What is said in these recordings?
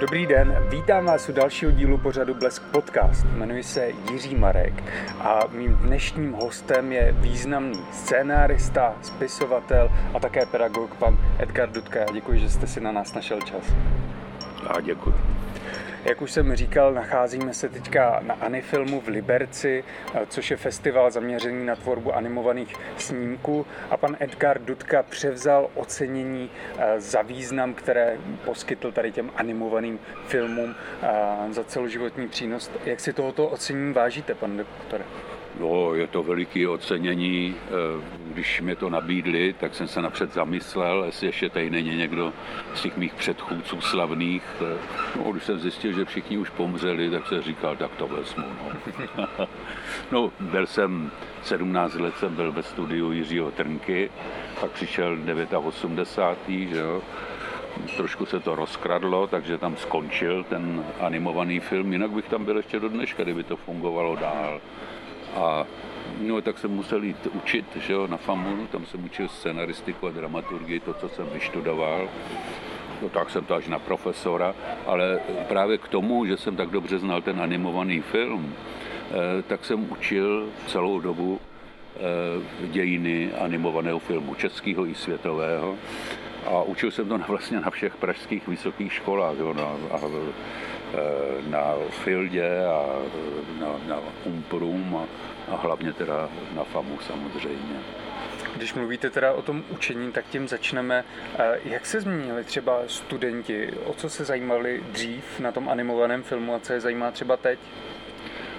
Dobrý den, vítám vás u dalšího dílu pořadu Blesk Podcast. Jmenuji se Jiří Marek a mým dnešním hostem je významný scénárista, spisovatel a také pedagog pan Edgar Dudka. Děkuji, že jste si na nás našel čas. Já děkuji. Jak už jsem říkal, nacházíme se teďka na Anifilmu v Liberci, eh, což je festival zaměřený na tvorbu animovaných snímků a pan Edgar Dudka převzal ocenění eh, za význam, které poskytl tady těm animovaným filmům eh, za celoživotní přínos. Jak si tohoto ocenění vážíte, pan doktore? No, je to veliké ocenění. Eh, když mi to nabídli, tak jsem se napřed zamyslel, jestli ještě tady není někdo z těch mých předchůdců slavných. Eh, no, když jsem zjistil, že všichni už pomřeli, tak jsem říkal, tak to vezmu. No. no, byl jsem, 17 let jsem byl ve studiu Jiřího Trnky, pak přišel 89. že jo, trošku se to rozkradlo, takže tam skončil ten animovaný film, jinak bych tam byl ještě do dneška, kdyby to fungovalo dál. A no, tak jsem musel jít učit, že jo, na FAMu, tam jsem učil scenaristiku a dramaturgii, to, co jsem vyštudoval. No, tak jsem to až na profesora, ale právě k tomu, že jsem tak dobře znal ten animovaný film, eh, tak jsem učil celou dobu eh, dějiny animovaného filmu, českého i světového. A učil jsem to vlastně na všech pražských vysokých školách, jo, na, a, Eh, na Fieldě a na, na Umprum a, a hlavně teda na FAMu samozřejmě. Když mluvíte teda o tom učení, tak tím začneme. Eh, jak se změnili třeba studenti? O co se zajímali dřív na tom animovaném filmu a co je zajímá třeba teď?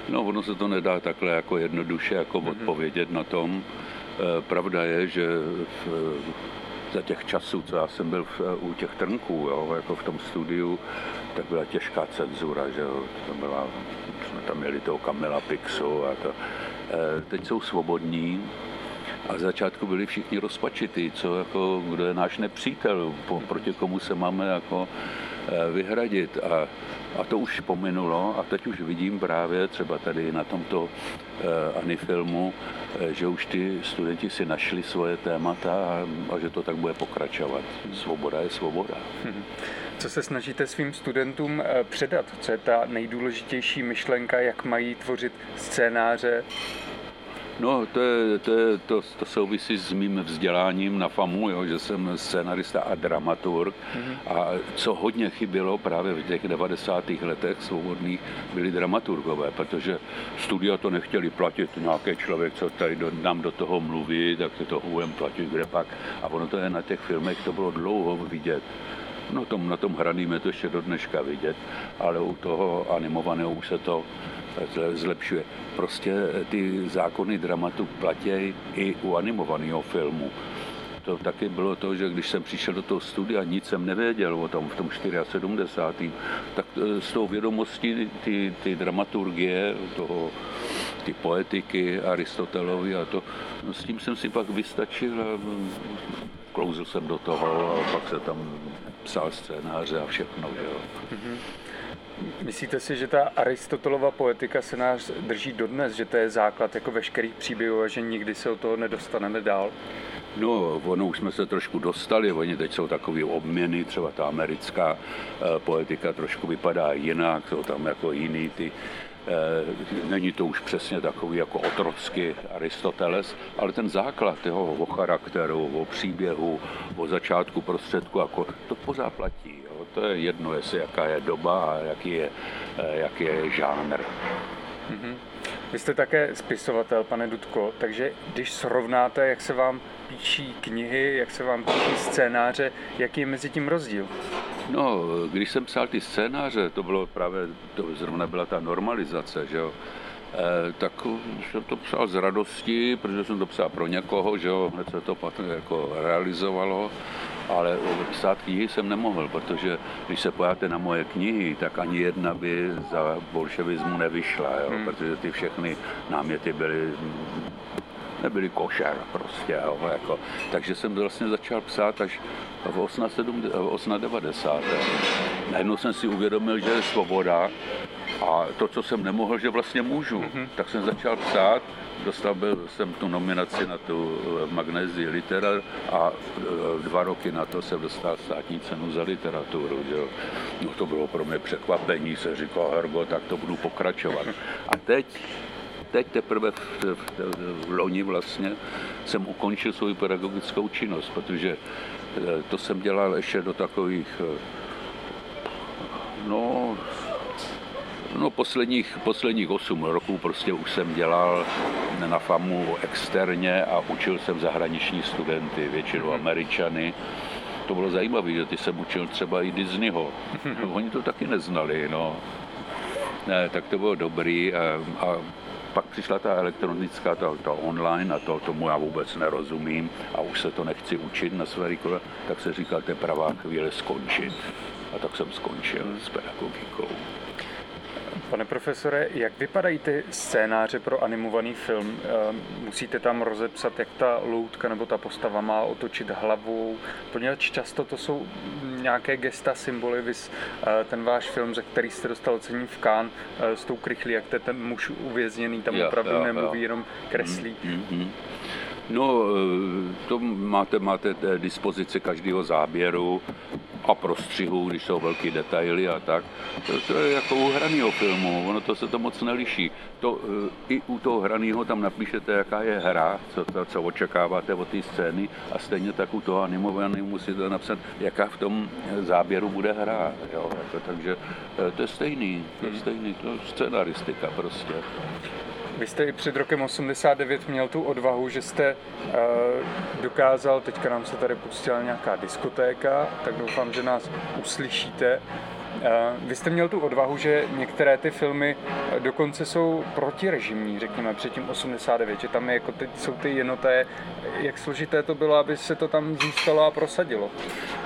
No, ono se to nedá takhle jako jednoduše jako mm-hmm. odpovědět na tom. Eh, pravda je, že v, za těch časů, co já jsem byl v, u těch trnků, jo, jako v tom studiu, tak byla těžká cenzura, že jo, to byla, jsme tam měli toho Kamila Pixu a to. E, teď jsou svobodní, a v začátku byli všichni rozpačitý, co jako, kdo je náš nepřítel, po, proti komu se máme jako vyhradit. A, a to už pominulo a teď už vidím právě třeba tady na tomto e, Anifilmu, e, že už ty studenti si našli svoje témata a, a že to tak bude pokračovat. Svoboda je svoboda. Co se snažíte svým studentům eh, předat? Co je ta nejdůležitější myšlenka, jak mají tvořit scénáře? No, to, je, to, je, to, to souvisí s mým vzděláním na FAMu, jo, že jsem scenarista a dramaturg. Mm-hmm. A co hodně chybělo právě v těch 90. letech svobodných, byli dramaturgové, protože studia to nechtěli platit nějaký člověk, co tady do, nám do toho mluví, tak se to budeme platit kde pak. A ono to je na těch filmech, to bylo dlouho vidět No tom, na tom hraným je to ještě do dneška vidět, ale u toho animovaného už se to zlepšuje. Prostě ty zákony dramatu platí i u animovaného filmu. To taky bylo to, že když jsem přišel do toho studia, nic jsem nevěděl o tom v tom 74. tak e, s tou vědomostí ty, ty dramaturgie, toho, ty poetiky Aristotelovi a to, no s tím jsem si pak vystačil a klouzl jsem do toho a pak se tam psal scénáře a všechno. Jo. Mm-hmm. Myslíte si, že ta Aristotelova poetika se nás drží dodnes, že to je základ jako veškerých příběhů a že nikdy se od toho nedostaneme dál? No, ono už jsme se trošku dostali, oni teď jsou takové obměny, třeba ta americká eh, poetika trošku vypadá jinak, jsou tam jako jiný ty Eh, není to už přesně takový jako otrocky Aristoteles, ale ten základ jeho o charakteru, o příběhu, o začátku, prostředku, jako, to pořád platí. To je jedno, jestli jaká je doba a jaký je, eh, jaký je žánr. Mm-hmm. Vy jste také spisovatel, pane Dudko, takže když srovnáte, jak se vám píší knihy, jak se vám píší scénáře, jaký je mezi tím rozdíl? No, když jsem psal ty scénáře, to bylo právě, to zrovna byla ta normalizace, že jo, tak jsem to psal z radosti, protože jsem to psal pro někoho, že jo, hned se to pak jako realizovalo, ale psát knihy jsem nemohl, protože když se pojáte na moje knihy, tak ani jedna by za bolševismu nevyšla, jo, hmm. protože ty všechny náměty byly nebyly košer prostě. Jo, jako. Takže jsem vlastně začal psát až v 890. Najednou jsem si uvědomil, že je svoboda A to, co jsem nemohl, že vlastně můžu, mm-hmm. tak jsem začal psát Dostal byl, jsem tu nominaci na tu eh, Magnézii litera a eh, dva roky na to jsem dostal státní cenu za literaturu. Že? No to bylo pro mě překvapení, se říkal, Hergo, tak to budu pokračovat. A teď teď teprve v, v, v loni vlastně jsem ukončil svou pedagogickou činnost, protože eh, to jsem dělal ještě do takových no, No posledních, posledních 8 roků prostě už jsem dělal na FAMu externě a učil jsem zahraniční studenty, většinou mhm. Američany. To bylo zajímavé, že ty jsem učil třeba i Disneyho. No, oni to taky neznali, no. Ne, tak to bylo dobrý a, a pak přišla ta elektronická, ta, ta online a to, tomu já vůbec nerozumím a už se to nechci učit na své tak se říká, to je pravá chvíle skončit. A tak jsem skončil s pedagogikou. Pane profesore, jak vypadají ty scénáře pro animovaný film? Eh, musíte tam rozepsat, jak ta loutka nebo ta postava má otočit hlavou, poněvadž často to jsou nějaké gesta, symboly, vys eh, ten váš film, za který jste dostal ocení v Cannes eh, s tou krychlí, jak to ten muž uvězněný tam jo, opravdu jo, nemluví, jo. jenom kreslí. Mm-hmm. No, to máte, máte dispozici každého záběru a prostřihu, když jsou velký detaily a tak. To, to je jako u hraného filmu, ono to se to moc neliší. To, eh, I u toho hraného tam napíšete, jaká je hra, co, to, co očekáváte od té scény a stejně tak u toho animovaného musíte napsat, jaká v tom záběru bude hra. Jo? Jako, takže eh, to je stejný, to je stejný, to je scenaristika prostě. Vy jste i před rokem 89 měl tu odvahu, že jste uh, dokázal, teďka nám se tady pustila nějaká diskotéka, tak doufám, že nás uslyšíte. Uh, vy jste měl tu odvahu, že některé ty filmy dokonce jsou protirežimní, řekněme, před tím 89, že tam je, jako teď jsou ty jednoté. Jak složité to bylo, aby se to tam zůstalo a prosadilo?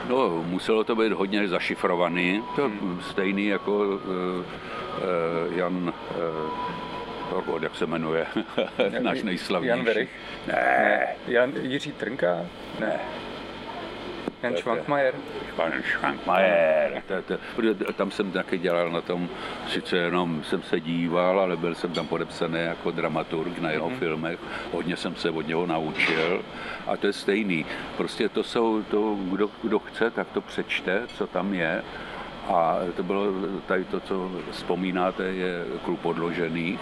No, muselo to být hodně zašifrovaný, to hmm. stejný jako uh, uh, Jan uh, Orgod, jak se jmenuje, náš nejslavnější. Jan Verich? Ne. Jan Jiří Trnka? Ne. Jan Schwankmajer? Pan Schwankmajer. Tam jsem taky dělal na tom, sice jenom jsem se díval, ale byl jsem tam podepsaný jako dramaturg na jeho mm-hmm. filmech. Hodně jsem se od něho naučil a to je stejný. Prostě to jsou, to, kdo, kdo chce, tak to přečte, co tam je a to bylo tady to, co vzpomínáte, je klub podložených,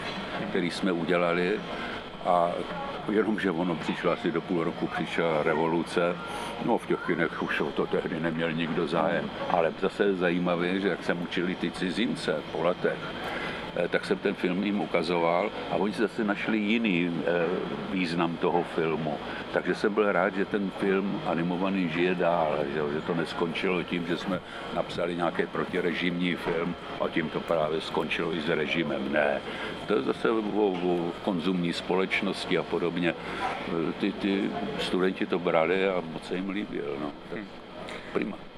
který jsme udělali. A jenomže ono přišlo asi do půl roku, přišla revoluce, no v těch kinech už o to tehdy neměl nikdo zájem, ale zase zajímavé, že jak se učili ty cizince po letech, tak jsem ten film jim ukazoval a oni zase našli jiný eh, význam toho filmu. Takže jsem byl rád, že ten film animovaný žije dál, že, to neskončilo tím, že jsme napsali nějaký protirežimní film a tím to právě skončilo i s režimem. Ne, to je zase o, o konzumní společnosti a podobně. Eh, ty, ty studenti to brali a moc se jim líbil. No. Tak prima.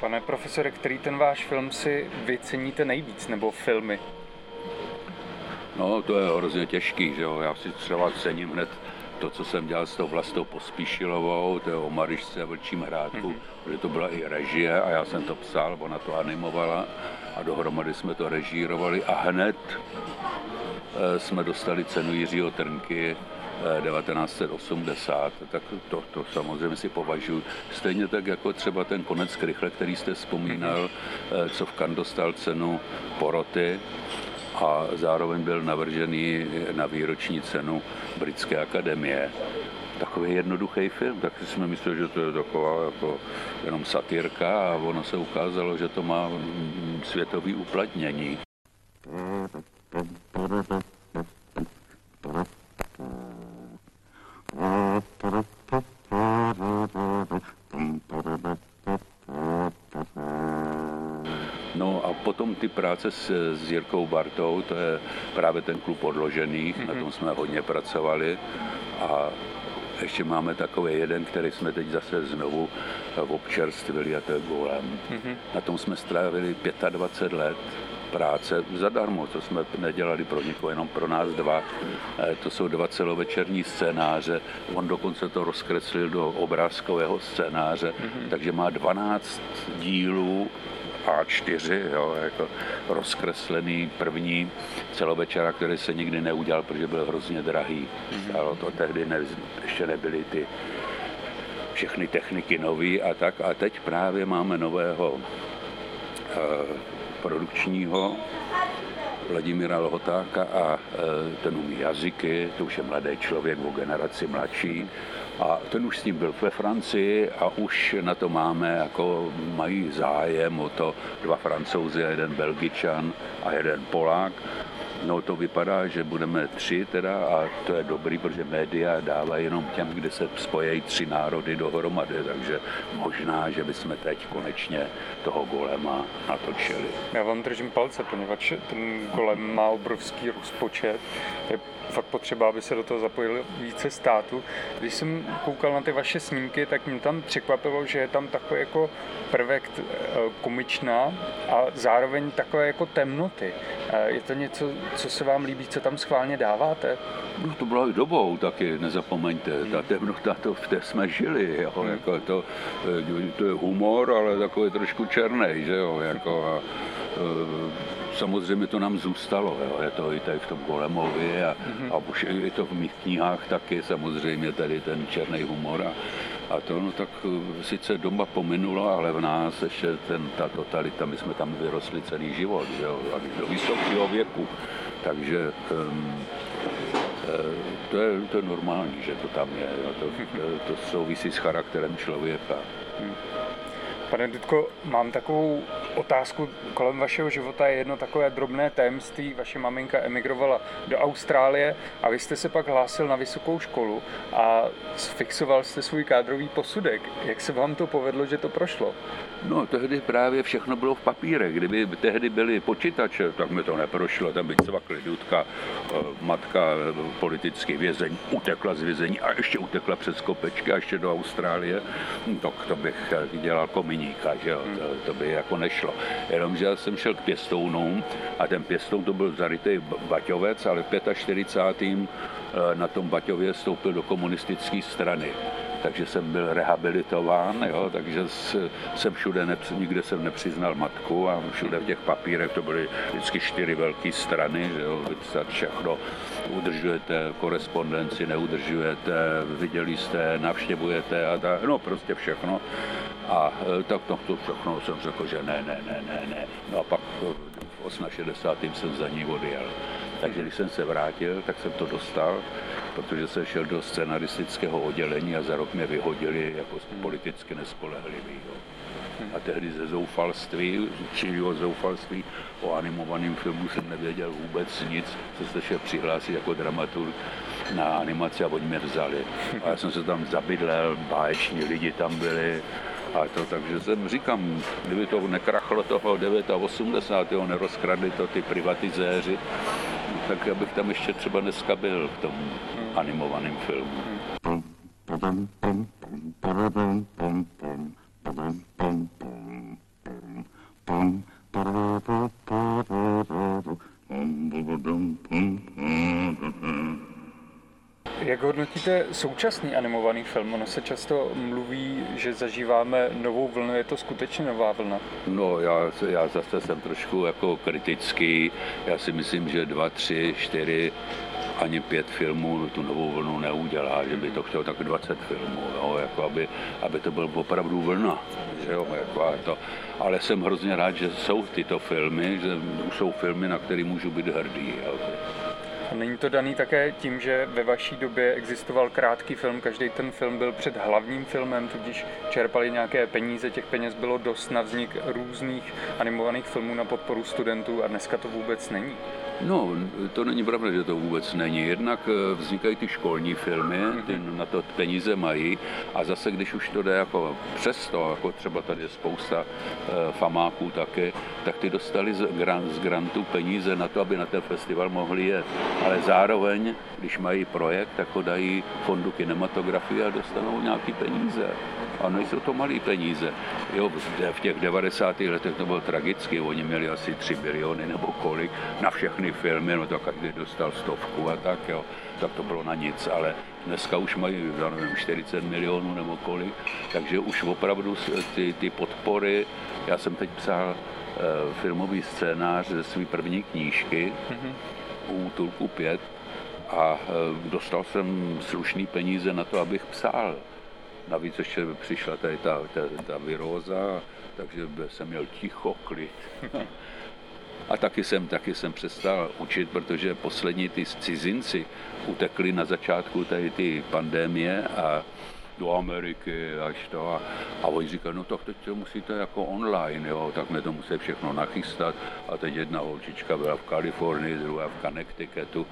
Pane profesore, který ten váš film si vyceníte nejvíc, nebo filmy? No, to je hrozně těžký, že jo. Já si třeba cením hned to, co jsem dělal s tou Vlastou Pospíšilovou, to je o Marišce a Vlčím hrádku, mm-hmm. protože to byla i režie a já jsem to psal, ona to animovala a dohromady jsme to režírovali a hned eh, jsme dostali cenu Jiřího Trnky 1980, tak to, to samozřejmě si považuji. Stejně tak jako třeba ten konec krychle, který jste vzpomínal, eh, co v Kan dostal cenu poroty a zároveň byl navržený na výroční cenu Britské akademie takový jednoduchý film, tak jsme mysleli, že to je taková jako jenom satírka a ono se ukázalo, že to má světový uplatnění. Ty práce s, s Jirkou Bartou, to je právě ten klub odložených, mm-hmm. na tom jsme hodně pracovali a ještě máme takový jeden, který jsme teď zase znovu občerstvili a to je Golem. Mm-hmm. Na tom jsme strávili 25 let práce zadarmo, to jsme nedělali pro nikoho, jenom pro nás dva. Eh, to jsou dva celovečerní scénáře, on dokonce to rozkreslil do obrázkového scénáře, mm-hmm. takže má 12 dílů A4, jo, jako rozkreslený první celovečera, který se nikdy neudělal, protože byl hrozně drahý. Stálo to tehdy, ne, ještě nebyly ty všechny techniky nový a tak. A teď právě máme nového eh, produkčního Vladimíra Lohotáka a e, ten umí jazyky, to už je mladý člověk o generaci mladší. A ten už s tím byl ve Francii a už na to máme, jako mají zájem o to dva francouzi jeden belgičan a jeden Polák. No to vypadá, že budeme tři teda a to je dobrý, protože média dávají jenom těm, kde se spojejí tři národy dohromady, takže možná, že bychom teď konečně toho golema natočili. Já vám držím palce, poněvadž ten golem má obrovský rozpočet. Je fakt potřeba, aby se do toho zapojili více států. Když jsem koukal na ty vaše snímky, tak mě tam překvapilo, že je tam takový jako prvek eh, komičná a zároveň takové jako temnoty. Eh, je to něco, co se vám líbí, co tam schválně dáváte? No to bylo i dobou taky, nezapomeňte, ta hmm. temnota, to v té jsme žili, jo, hmm. jako to, eh, to je humor, ale takový trošku černý, že jo, jako a, samozřejmě to nám zůstalo, jo. je to i tady v tom Golemovi a, mm-hmm. a už je to v mých knihách taky samozřejmě tady ten černý humor a, a to no tak eh, sice doma pominulo, ale v nás ještě ten, ta totalita, my jsme tam vyrostli celý život, že jo, do vysokého věku, takže um, to je, to je normální, že to tam je. To, to, to souvisí s charakterem člověka. Hmm. Pane Dudko, mám takovou otázku. Kolem vašeho života je jedno takové drobné tajemství. Vaše maminka emigrovala do Austrálie a vy jste se pak hlásil na vysokou školu a fixoval jste svůj kádrový posudek. Jak se vám to povedlo, že to prošlo? No, tehdy právě všechno bylo v papírech. Kdyby tehdy byly počítače, tak mi to neprošlo. Tam by cvakli Dudka, eh, matka eh, politický vězeň, utekla z vězení a ještě utekla přes kopečky a ještě do Austrálie. Tak to bych eh, dělal kominíka, že jo? To, to by jako nešlo. Jenomže já jsem šel k pěstounům a ten pěstoun to byl zarytý baťovec, ale v 45. na tom Baťově vstoupil do komunistické strany takže jsem byl rehabilitován, jo, takže jsem všude, nepři, nikde jsem nepřiznal matku a všude v těch papírech to byly vždycky čtyři velké strany, že jo, všechno udržujete korespondenci, neudržujete, viděli jste, navštěvujete a tak, no prostě všechno. A e, tak to, to všechno jsem řekl, že ne, ne, ne, ne, ne. No a pak v 68. jsem za ní odjel. Takže když jsem se vrátil, tak jsem to dostal protože jsem šel do scenaristického oddělení a za rok mě vyhodili jako politicky nespolehlivý. Jo. A tehdy ze zoufalství, čilého zoufalství o animovaném filmu jsem nevěděl vůbec nic, co se šel přihlásit jako dramaturg na animaci a oni mě vzali. A já jsem se tam zabydlel, báječní lidi tam byli, a to, takže jsem říkám, kdyby to nekrachlo toho 89. nerozkradli to ty privatizéři, tak abych tam ještě třeba dneska byl v tom animovaném filmu. Jak hodnotíte současný animovaný film? Ono se často mluví, že zažíváme novou vlnu, je to skutečně nová vlna? No, já, já zase jsem trošku jako kritický. Já si myslím, že dva, tři, čtyři ani pět filmů tu novou vlnu neudělá, že by to chtělo tak 20 filmů, jo, jako aby, aby to byl opravdu vlna. Že jo, jako to. Ale jsem hrozně rád, že jsou tyto filmy, že jsou filmy, na které můžu být hrdý. Jo. A není to daný také tím, že ve vaší době existoval krátký film, každý ten film byl před hlavním filmem, tudíž čerpali nějaké peníze, těch peněz bylo dost na vznik různých animovaných filmů na podporu studentů a dneska to vůbec není. No, to není pravda, že to vůbec není. Jednak eh, vznikají ty školní filmy, ty mhm. na to peníze mají a zase, když už to jde jako přesto, jako třeba tady je spousta e, famáků taky, tak ty dostali z, grant, z grantu peníze na to, aby na ten festival mohli jet. Ale zároveň, když mají projekt, tak ho dají fondu kinematografie a dostanou nějaký peníze. A nejsou to malé peníze. Jo, v těch 90. letech to bylo tragicky, oni měli asi 3 biliony nebo kolik na všechny filmy, no to každý dostal stovku a tak, jo, tak to bylo na nic, ale dneska už mají, já nevím, 40 milionů nebo kolik, takže už opravdu ty, ty podpory, já jsem teď psal uh, filmový scénář ze své první knížky mm-hmm. u Tulku 5 a uh, dostal jsem slušný peníze na to, abych psal. Navíc ještě přišla tady ta, ta, ta viróza, takže jsem měl ticho, klid. A taky jsem, taky jsem přestal učit, protože poslední ty cizinci utekli na začátku tady ty pandémie a do Ameriky až to. A, a oni říkali, no tak teď to musíte jako online, jo, tak jsme to musí všechno nachystat. A teď jedna holčička byla v Kalifornii, druhá v Connecticutu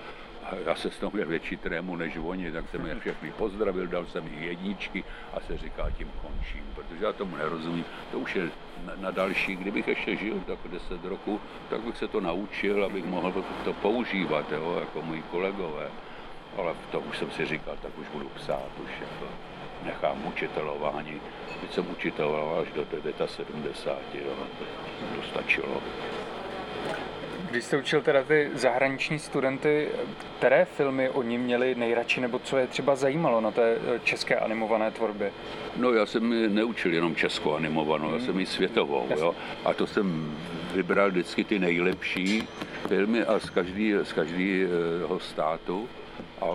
a já se z toho měl větší trému než oni, tak jsem je všechny pozdravil, dal jsem jim jedničky a se říká, tím končím, protože já tomu nerozumím. To už je na, na další, kdybych ještě žil tak 10 roku, tak bych se to naučil, abych mohl to používat, jo, jako moji kolegové. Ale to už jsem si říkal, tak už budu psát, už jako nechám učitelování. Teď jsem učiteloval až do 79, jo, to stačilo. Když jste učil teda ty zahraniční studenty, které filmy oni měli nejradši, nebo co je třeba zajímalo na té eh, české animované tvorbě? No já jsem neučil jenom českou animovanou, já jsem i světovou, jo. A to jsem vybral vždycky ty nejlepší filmy a z, každý, z každého státu. A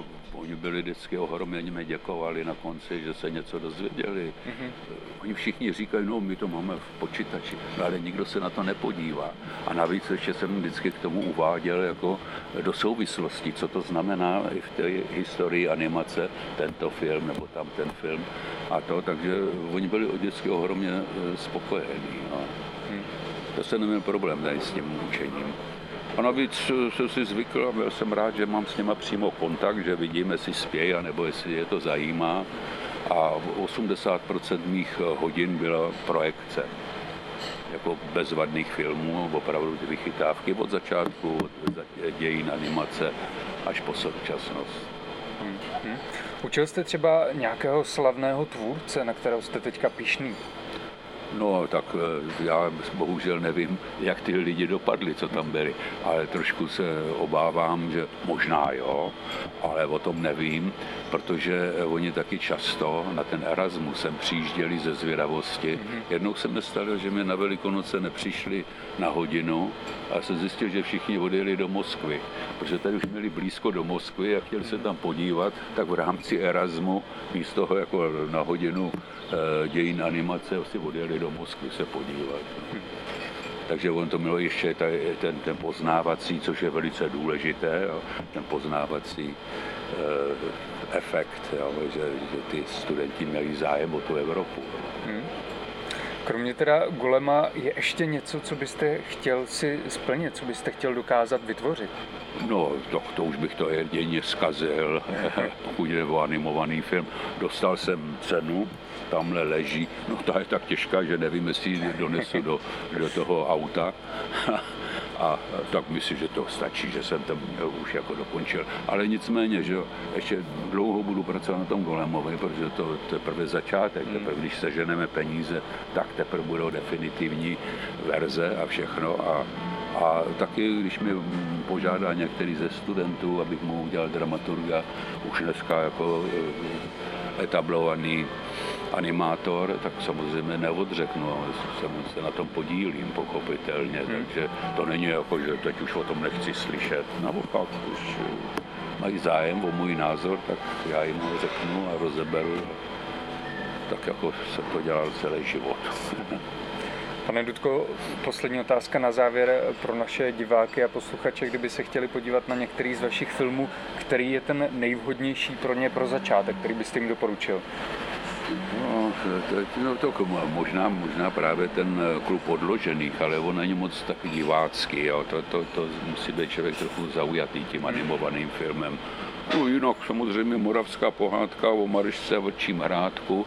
Oni byli vždycky ohromně mi děkovali na konci, že se něco dozvěděli. Mm-hmm. Oni všichni říkají, no my to máme v počítači, no, ale nikdo se na to nepodívá. A navíc ještě jsem vždycky k tomu uváděl jako do souvislosti, co to znamená i v té historii animace, tento film nebo tam ten film a to, takže oni byli od dětsky ohromně eh, spokojení. No. Mm. To se neměl problém tady s tím učením. A navíc jsem si zvykl a byl jsem rád, že mám s nima přímo kontakt, že vidím, jestli spějí, nebo jestli je to zajímá. A 80% mých hodin byla projekce jako bezvadných filmů, opravdu ty vychytávky od začátku, od dějin animace až po současnost. Hmm. Učil jste třeba nějakého slavného tvůrce, na kterého jste teďka pišný? No, tak eh, já bohužel nevím, jak ty lidi dopadli, co tam byli, ale trošku se obávám, že možná jo, ale o tom nevím, protože oni taky často na ten Erasmus sem přijížděli ze zvědavosti. Mm-hmm. Jednou se mi stalo, že mi na Velikonoce nepřišli na hodinu a se zjistil, že všichni odjeli do Moskvy, protože tady už měli blízko do Moskvy a chtěli se tam podívat, tak v rámci Erasmu místo toho jako na hodinu e, dějin animace si odjeli do Moskvy se podívat. Takže on to mělo ještě ten, ten poznávací, což je velice důležité, jo, ten poznávací e, efekt, jo, že, že ty studenti měli zájem o tu Evropu. Hmm. Kromě teda Golema je ještě něco, co byste chtěl si splnit, co byste chtěl dokázat vytvořit? No, to, to už bych to jedině zkazil, pokud je o animovaný film. Dostal jsem cenu, tamhle leží, no ta je tak těžká, že nevím, jestli ji donesu do, do toho auta. A tak myslím, že to stačí, že jsem tam už jako dokončil. Ale nicméně, že ještě dlouho budu pracovat na tom Golemovi, protože to, to je teprve začátek, hmm. teprve když seženeme peníze, tak teprve budou definitivní verze a všechno. A, a taky, když mi požádá některý ze studentů, abych mu udělal dramaturga, už dneska jako eh, etablovaný animátor, tak samozřejmě neodřeknu, ale se na tom podílím pochopitelně, hmm. takže to není jako, že teď už o tom nechci slyšet. Naopak, už mají zájem o můj názor, tak já jim ho řeknu a rozeberu. Tak jako jsem to dělal celý život. Pane Dudko, poslední otázka na závěr pro naše diváky a posluchače, kdyby se chtěli podívat na některý z vašich filmů, který je ten nejvhodnější pro ně pro začátek, který byste jim doporučil? No, to, no to možná, možná právě ten eh, klub odložených, ale on není moc tak divácký, jo. To, to, to musí být člověk trochu zaujatý tím animovaným filmem. No jinak samozřejmě moravská pohádka o Marišce a vlčím hrádku,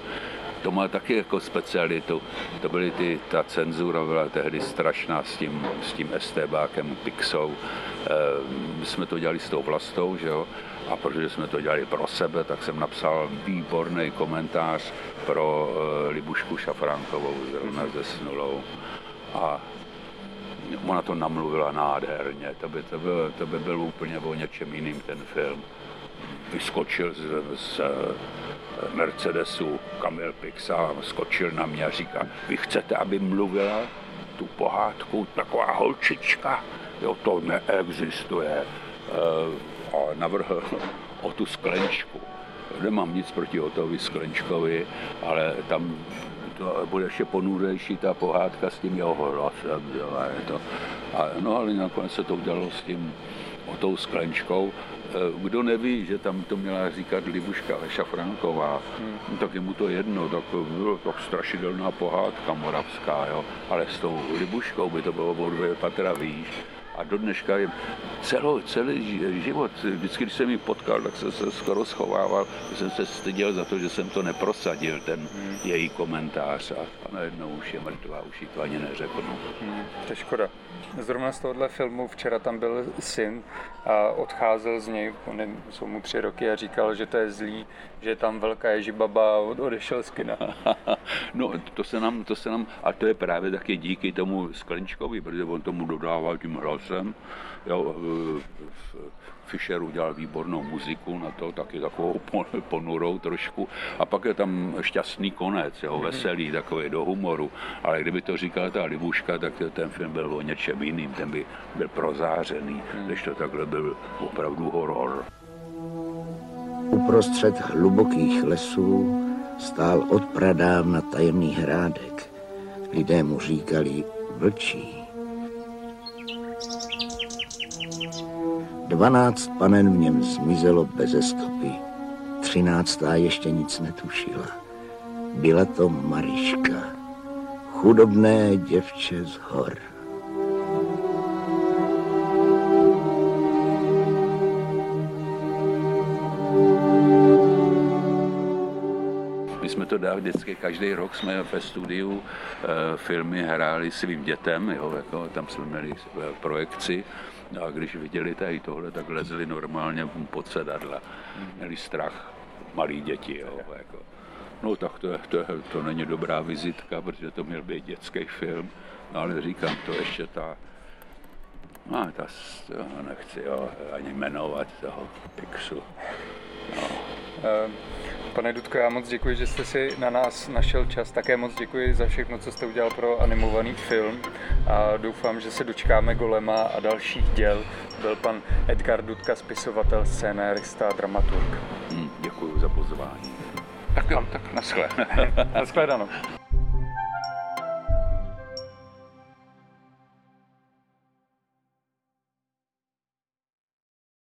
to má taky jako specialitu. To byly ty, ta cenzura byla tehdy strašná s tím, s tím STBákem, Pixou. E, my jsme to dělali s tou vlastou, že jo, a protože jsme to dělali pro sebe, tak jsem napsal výborný komentář pro e, Libušku Šafránkovou, zrovna ze Snulou. A ona to namluvila nádherně, to by, to, by, to by byl úplně o něčem jiným ten film. vyskočil z, z Mercedesu Kamil Pixa, skočil na mě a říká, vy chcete, aby mluvila tu pohádku taková holčička? Jo, to neexistuje. A navrhl o tu sklenčku. Nemám nic proti Otovi Sklenčkovi, ale tam to bude ještě ponurejší ta pohádka s tím jeho hlasem. Jo, je to, a, no ale nakonec se to udělalo s tím o tou sklenčkou. E, kdo neví, že tam to měla říkat Libuška Leša Franková, hmm. tak je mu to jedno, tak bylo to strašidelná pohádka moravská, jo. ale s tou Libuškou by to bylo o dvě patra výš a do dneška je celo, celý život, vždycky, když jsem ji potkal, tak jsem se skoro schovával, že jsem se styděl za to, že jsem to neprosadil, ten hmm. její komentář a, a najednou už je mrtvá, už ji to ani neřeknu. Hmm, to je škoda. Zrovna z tohohle filmu včera tam byl syn a odcházel z něj, nevím, jsou mu tři roky a říkal, že to je zlý, že je tam velká ježibaba a odešel z kina. no to se nám, to se nám, a to je právě taky díky tomu Sklenčkovi, protože on tomu dodával tím hlasem. Jo, Fischer udělal výbornou muziku na to, taky takovou ponurou trošku. A pak je tam šťastný konec, jo, veselý, takový do humoru. Ale kdyby to říkala ta Libuška, tak ten film byl o něčem jiným, ten by byl prozářený, když to takhle byl opravdu horor. Uprostřed hlubokých lesů stál od pradávna tajemný hrádek. Lidé mu říkali vlčí. Dvanáct panen v něm zmizelo bez stopy. Třináctá ještě nic netušila. Byla to Mariška, chudobné děvče z hor. Jsme to dali vždycky, každý rok jsme ve studiu e, filmy hráli svým dětem, jo, jako, tam jsme měli projekci a když viděli tady tohle, tak lezli normálně pod sedadla. Měli strach malí děti. Jo, jako. No tak to, je, to, je, to není dobrá vizitka, protože to měl být dětský film. No ale říkám, to ještě ta, no, ta, nechci jo, ani jmenovat toho Pixu. No. Uh. Pane Dudko, já moc děkuji, že jste si na nás našel čas. Také moc děkuji za všechno, co jste udělal pro animovaný film. A doufám, že se dočkáme Golema a dalších děl. Byl pan Edgar Dudka, spisovatel, scénárista a dramaturg. Hmm, děkuji za pozvání. Tak jo, tak naschle. Naschledanou.